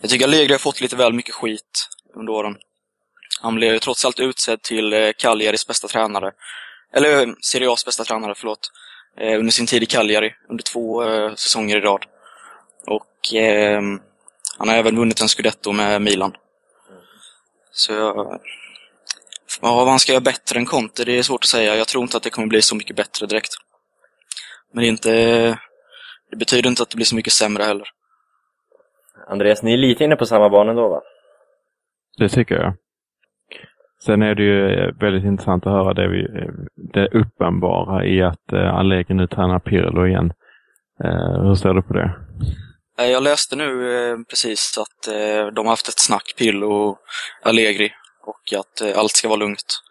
jag tycker Allegri har fått lite väl mycket skit under åren. Han blev ju trots allt utsedd till eh, Cagliaris bästa tränare. Eller eh, Serie A's bästa tränare, förlåt. Eh, under sin tid i Cagliari, under två säsonger i rad. Och eh, han har även vunnit en scudetto med Milan. Så jag... Ja, vad han ska göra bättre än Conte, det är svårt att säga. Jag tror inte att det kommer bli så mycket bättre direkt. Men det, inte, det betyder inte att det blir så mycket sämre heller. Andreas, ni är lite inne på samma bana då va? Det tycker jag. Sen är det ju eh, väldigt intressant att höra det, vi, eh, det uppenbara i att eh, Allegri nu tränar Pirlo igen. Hur ser du på det? Jag läste nu precis att de har haft ett snack, Pirlo och Allegri, och att allt ska vara lugnt.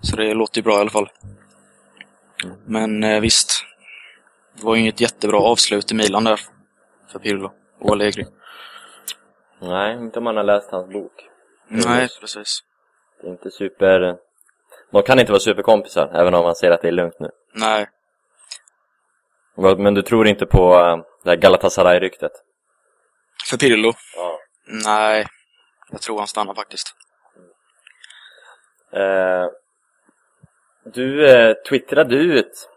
Så det låter ju bra i alla fall. Men visst, det var ju inget jättebra avslut i Milan där för Pirlo och Allegri. Nej, inte om man har läst hans bok. Nej, precis. Inte super... De kan inte vara superkompisar, även om man säger att det är lugnt nu. Nej, Men du tror inte på äh, det här Galatasaray-ryktet? för Pirlo? Ja. Nej, jag tror han stannar faktiskt. Eh, du eh, twittrade ut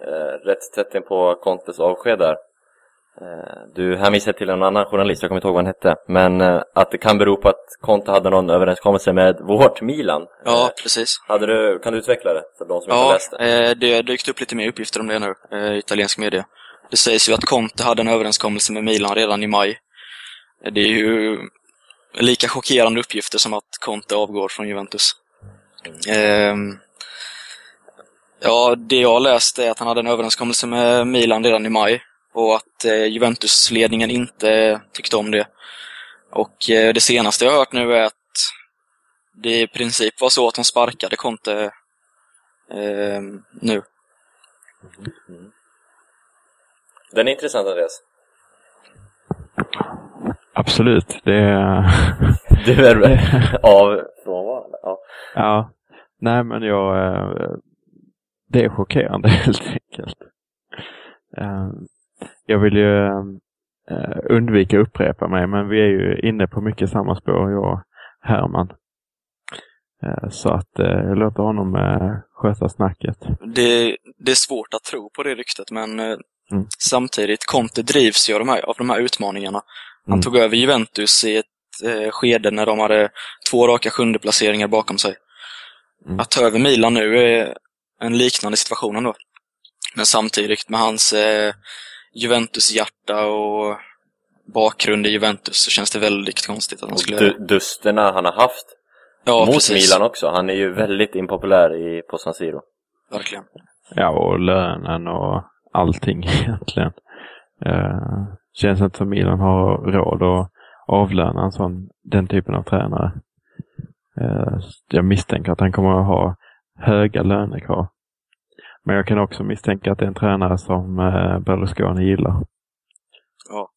eh, rätt tätt in på Contes avsked där. Eh, du hänvisade till en annan journalist, jag kommer inte ihåg vad han hette, men eh, att det kan bero på att Conte hade någon överenskommelse med vårt Milan. Ja, Eh, precis. hade du, kan du utveckla det för de som inte Ja, läste? eh, det har dykt upp lite mer uppgifter om det nu i italiensk media. Det sägs ju att Conte hade en överenskommelse med Milan redan i maj. Det är ju lika chockerande uppgifter som att Conte avgår från Juventus. Ehm, ja, det jag har läst är att han hade en överenskommelse med Milan redan i maj och att eh, Juventus-ledningen inte tyckte om det. Och eh, det senaste jag har hört nu är att det i princip var så att de sparkade Conte eh, nu. Den är intressant Andreas. Absolut, det är... Du är av frånvarande? Ja. ja, nej men jag... eh, Det är chockerande helt enkelt. Jag vill ju eh, undvika att upprepa mig, men vi är ju inne på mycket samma spår, jag och Herman. Eh, Så att eh, jag låter honom eh, sköta snacket. Det, det är svårt att tro på det ryktet, men Mm. samtidigt, Conte drivs ju av de här, av de här utmaningarna. Han Mm. tog över Juventus i ett skede när de hade två raka sjunde placeringar bakom sig. Mm. Att ta över Milan nu är en liknande situation ändå. Men samtidigt med hans eh, Juventus-hjärta och bakgrund i Juventus så känns det väldigt konstigt att han skulle... du, dusterna han har haft ja, mot precis. Milan också. Han är ju väldigt impopulär i, på San Siro. Verkligen. Ja, och lönen och allting egentligen. Eh, känns inte som Milan har råd att avlöna en sån, den typen av tränare. Eh, jag misstänker att han kommer att ha höga lönekrav. Men jag kan också misstänka att det är en tränare som eh, Berlusconi gillar. Ja.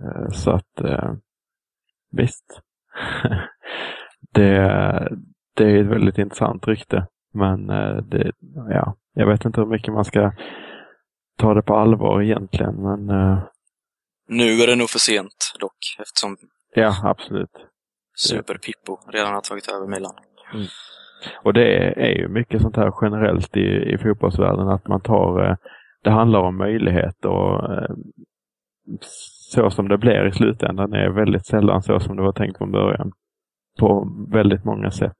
Eh, så att, eh, visst. det, det är ett väldigt intressant rykte. Men eh, det, ja, jag vet inte hur mycket man ska ta det på allvar egentligen. Men eh, Nu är det nog för sent dock, eftersom ja, absolut. Super Pippo redan har tagit över Milan. Och det är, ju mycket sånt här generellt i, i fotbollsvärlden att man tar, eh, det handlar om möjligheter och eh, så som det blir i slutändan är väldigt sällan så som det var tänkt från början. På väldigt många sätt.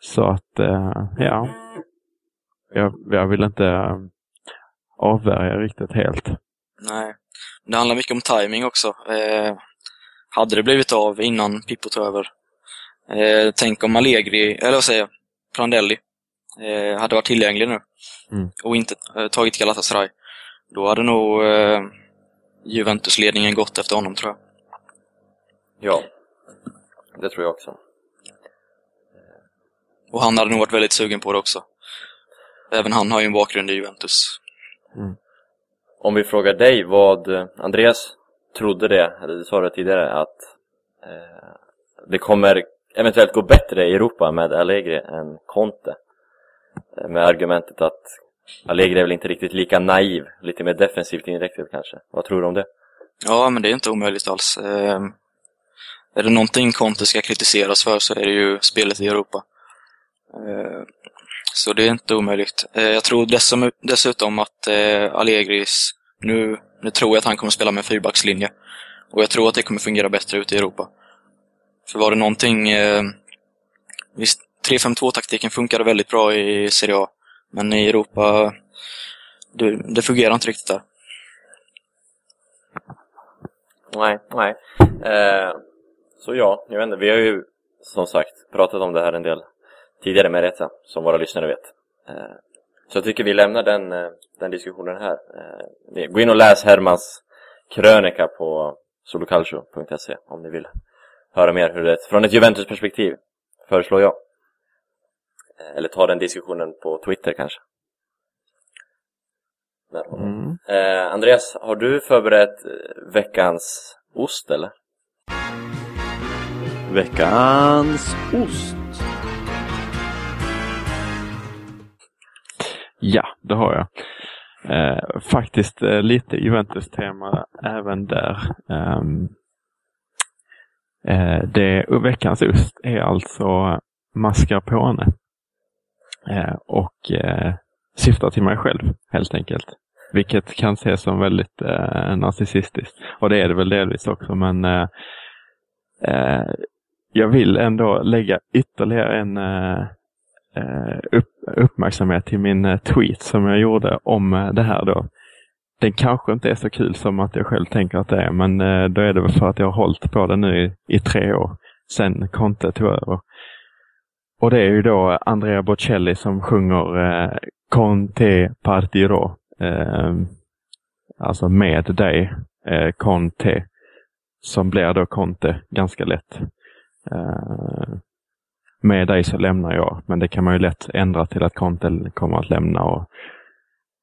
Så att, eh, ja. Jag, jag vill inte avvärja riktigt helt. Nej. Det handlar mycket om timing också. Eh, hade det blivit av innan Pippo tog över? Eh, tänk om Allegri, eller vad säger jag, Prandelli, eh, hade varit tillgänglig nu Mm. och inte eh, tagit Galatasaray. Då hade nog eh, Juventus-ledningen gått efter honom, tror jag. Ja, det tror jag också. Och han hade nog varit väldigt sugen på det också. Även han har ju en bakgrund i Juventus. Om vi frågar dig vad eh, Andreas trodde det, eller du sa det tidigare, att eh, det kommer eventuellt gå bättre i Europa med Allegri än Conte. Eh, med argumentet att Allegri är väl inte riktigt lika naiv, lite mer defensivt inriktad kanske. Vad tror du om det? Ja, men det är inte omöjligt alls. Eh, är det någonting Conte ska kritiseras för så är det ju spelet i Europa. Eh, så det är inte omöjligt. Eh, jag tror dessum, dessutom att eh, Allegris, nu, nu tror jag att han kommer spela med fyrbackslinje. Och jag tror att det kommer fungera bättre ute i Europa. För var det någonting, eh, visst, 3-5-2-taktiken funkade väldigt bra i Serie A. Men i Europa, det, det fungerar inte riktigt där. Nej, nej. Eh, så ja, jag vet inte, vi har ju som sagt pratat om det här en del tidigare med Reta, som våra lyssnare vet. Eh, Så jag tycker vi lämnar den, eh, den diskussionen här. Eh, Gå in och läs Hermans krönika på solocalcio.se om ni vill höra mer hur det är från ett Juventus-perspektiv, föreslår jag. Eller ta den diskussionen på Twitter kanske. Mm. Eh, Andreas, har du förberett eh, veckans ost eller? Veckans ost. Ja, det har jag. Eh, faktiskt eh, lite Juventus-tema även där. Ehm, eh, det, veckans ost är alltså mascarpone. Eh, och eh, syftar till mig själv helt enkelt. Vilket kan ses som väldigt eh, narcissistiskt. Och det är det väl delvis också men eh, eh, jag vill ändå lägga ytterligare en eh, eh upp, uppmärksamhet till min eh, tweet som jag gjorde om eh, det här då. Den kanske inte är så kul som att jag själv tänker att det är, men eh, då är det väl för att jag har hållit på det nu i, i tre år sen Conte tog över. Och det är ju då Andrea Bocelli som sjunger eh, Conte Partiro. Eh, alltså med dig, eh, Conte. Som blir då Conte ganska lätt. Eh, med dig så lämnar jag, men det kan man ju lätt ändra till att Conte kommer att lämna och,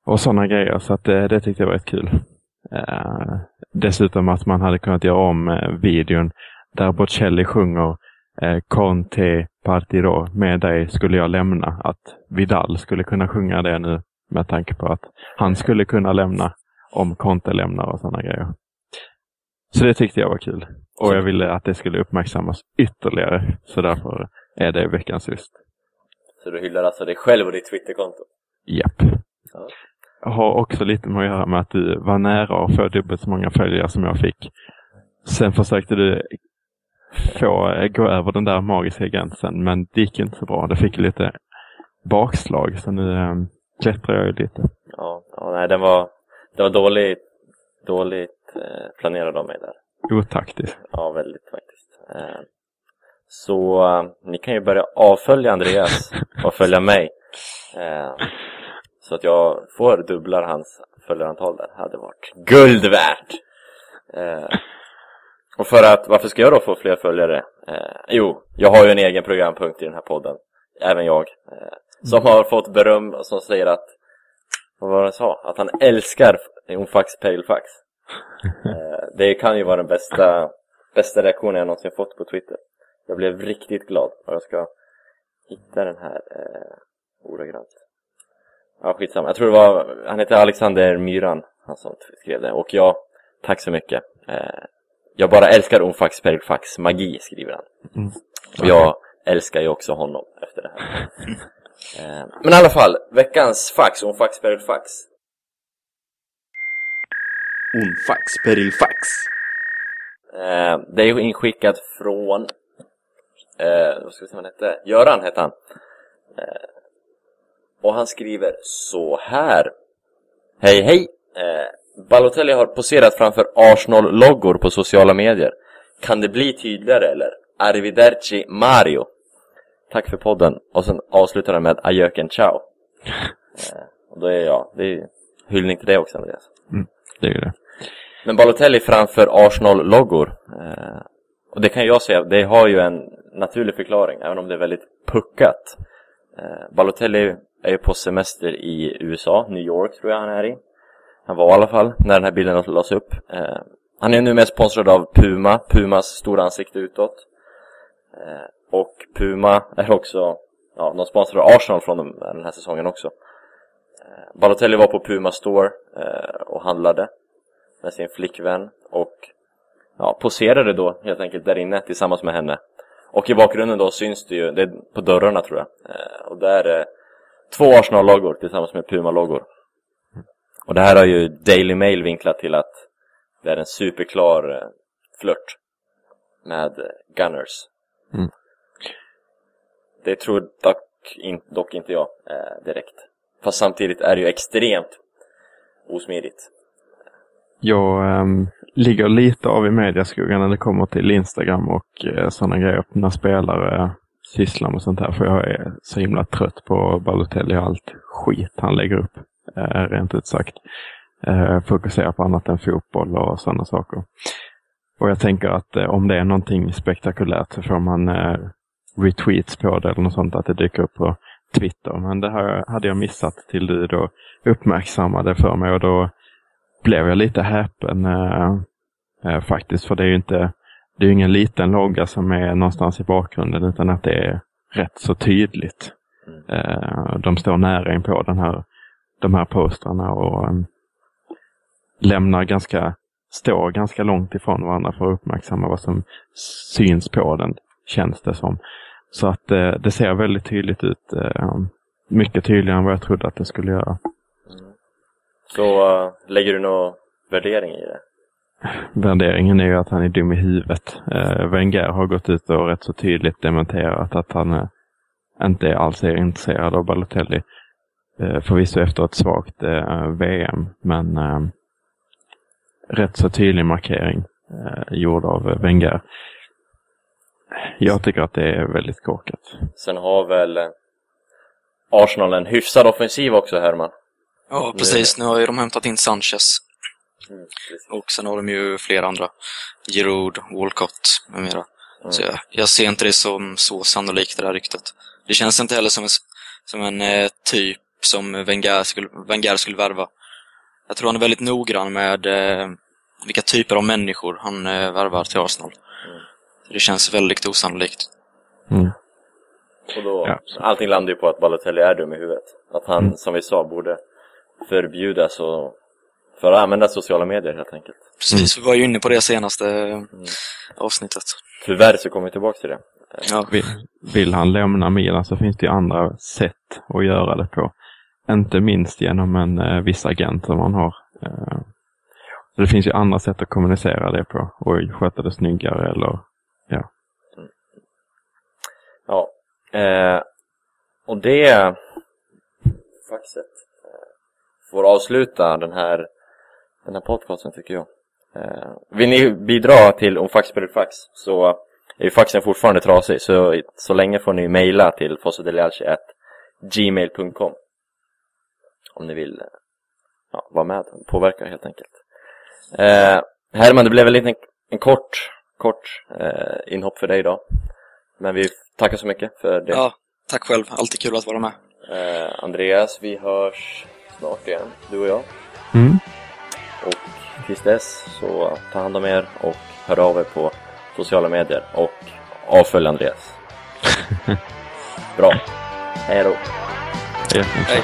och sådana grejer. Så att det, det tyckte jag var rätt kul. Eh, dessutom att man hade kunnat göra om eh, videon där Bocelli sjunger eh, Conte Partiro, med dig skulle jag lämna. Att Vidal skulle kunna sjunga det nu med tanke på att han skulle kunna lämna om Conte lämnar och sådana grejer. Så det tyckte jag var kul. Och jag ville att det skulle uppmärksammas ytterligare. Så därför är det veckans just. Så du hyllar alltså dig själv och ditt Twitterkonto? Japp. Ja. Har också lite med att göra med att du var nära att få dubbelt så många följare som jag fick. Sen försökte du få gå över den där magiska gränsen, men det gick inte så bra. Det fick lite bakslag, så nu äm, klättrar jag ju lite. Ja, ja nej, den var, det var dåligt, dåligt eh, planerad av mig där. Otaktiskt. Ja, väldigt faktiskt. Eh, så eh, ni kan ju börja avfölja Andreas och följa mig. Eh, så att jag får dubblar hans följarantal där. Hade varit guld värt! Eh, och för att, varför ska jag då få fler följare? Eh, jo, jag har ju en egen programpunkt i den här podden. Även jag. Eh, som har fått beröm och som säger att, vad var det han sa? Att han älskar Onfax Palefax. Eh, det kan ju vara den bästa, bästa reaktionen jag någonsin fått på Twitter. Jag blev riktigt glad och jag ska hitta den här eh, ordagrant. Ja, skitsamma. Jag tror det var, han heter Alexander Myran, han som skrev det. Och jag, tack så mycket. Eh, jag bara älskar Onfax Perfax magi, skriver han. Mm. Och jag älskar ju också honom efter det här. eh, men i alla fall, veckans fax, Onfax Perfax. Onfax perilfax. Eh, det är inskickat från, eh, vad ska vi säga vad han hette? Göran hette han. Eh, och han skriver så här. Hej hej! Eh, Balotelli har poserat framför Arsenal-loggor på sociala medier. Kan det bli tydligare eller? Arrivederci Mario. Tack för podden. Och sen avslutar han med ajöken ciao. Eh, och då är jag, det är ju hyllning till det också Andreas. Det är det. Men Balotelli framför Arsenal-loggor. Eh, och det kan jag säga, det har ju en naturlig förklaring, även om det är väldigt puckat. Eh, Balotelli är ju på semester i USA, New York tror jag han är i. Han var i alla fall, när den här bilden lades upp. Eh, han är nu mest sponsrad av Puma, Pumas stora ansikte utåt. Eh, och Puma är också, ja, de sponsrar Arsenal från dem den här säsongen också. Eh, Balotelli var på Puma Store eh, och handlade med sin flickvän och ja, poserade då helt enkelt där inne tillsammans med henne. Och i bakgrunden då syns det ju, det är på dörrarna tror jag, eh, och där är två Arsenal-loggor tillsammans med Puma-loggor. Och det här har ju Daily Mail vinklat till att det är en superklar eh, flört med eh, Gunners. Mm. Det tror dock, in, dock inte jag eh, direkt. Fast samtidigt är det ju extremt osmidigt. Jag ehm, ligger lite av i mediaskuggan när det kommer till Instagram och uh, sådana grejer när spelare syssla med sånt här för jag är så himla trött på Balotelli och allt skit han lägger upp. Eh, rent ut sagt. Eh, fokusera på annat än fotboll och sådana saker. Och jag tänker att eh, om det är någonting spektakulärt så får man eh, retweets på det eller något sånt, att det dyker upp på Twitter. Men det här hade jag missat till du då uppmärksammade för mig och då blev jag lite häpen eh, eh, faktiskt. För det är ju inte, det är ingen liten logga som är någonstans i bakgrunden utan att det är rätt så tydligt. Eh, de står nära in på den här, de här postrarna och ehm, lämnar ganska, står ganska långt ifrån varandra för att uppmärksamma vad som syns på den, känns det som. Så att eh, det ser väldigt tydligt ut. Eh, mycket tydligare än vad jag trodde att det skulle göra. Mm. Så lägger du någon värdering i det? Värderingen är ju att han är dum i huvudet. Eh, Wenger har gått ut och rätt så tydligt dementerat att han eh, inte alls är intresserad av Balotelli. Eh, förvisso efter ett svagt eh, VM, men eh, rätt så tydlig markering eh, gjord av eh, Wenger. Jag tycker att det är väldigt korkat. Sen har väl eh, Arsenal en hyfsad offensiv också, Herman. Ja, precis. Nu har ju de hämtat in Sanchez. Mm. Och sen har de ju flera andra. Giroud, Walcott med mera. Mm. Så jag, jag ser inte det som så sannolikt det där ryktet. Det känns inte heller som en, som en eh, typ som Wenger skulle, Wenger skulle värva. Jag tror han är väldigt noggrann med eh, vilka typer av människor han eh, värvar till Arsenal. Mm. Det känns väldigt osannolikt. Mm. Och då, Ja. allting landar ju på att Balotelli är dum i huvudet. Att han, Mm. som vi sa, borde förbjudas och för att använda sociala medier helt enkelt. Precis, vi var ju inne på det senaste Mm. avsnittet. Tyvärr så kommer vi tillbaka till det. Ja, Vill, vill han lämna Milan så finns det ju andra sätt att göra det på. Inte minst genom en eh, viss agent som man har. Eh, så det finns ju andra sätt att kommunicera det på och sköta det snyggare eller Ja. Eh, och det faxet eh, får avsluta den här, den här podcasten tycker jag. Eh, vill ni bidra till om fax spelar fax så är ju faxen fortfarande trasig så, så länge får ni mejla till gmail.com om ni vill ja, vara med och påverka helt enkelt. Eh, Herman, det blev en, en kort, kort eh, inhopp för dig idag. Men vi tackar så mycket för det. ja, tack själv. Alltid kul att vara med. Eh, Andreas, vi hörs snart igen, du och jag. mm. Och tills dess så ta hand om er och hör av er på sociala medier och avfölj Andreas. Bra. Hej då. Hej.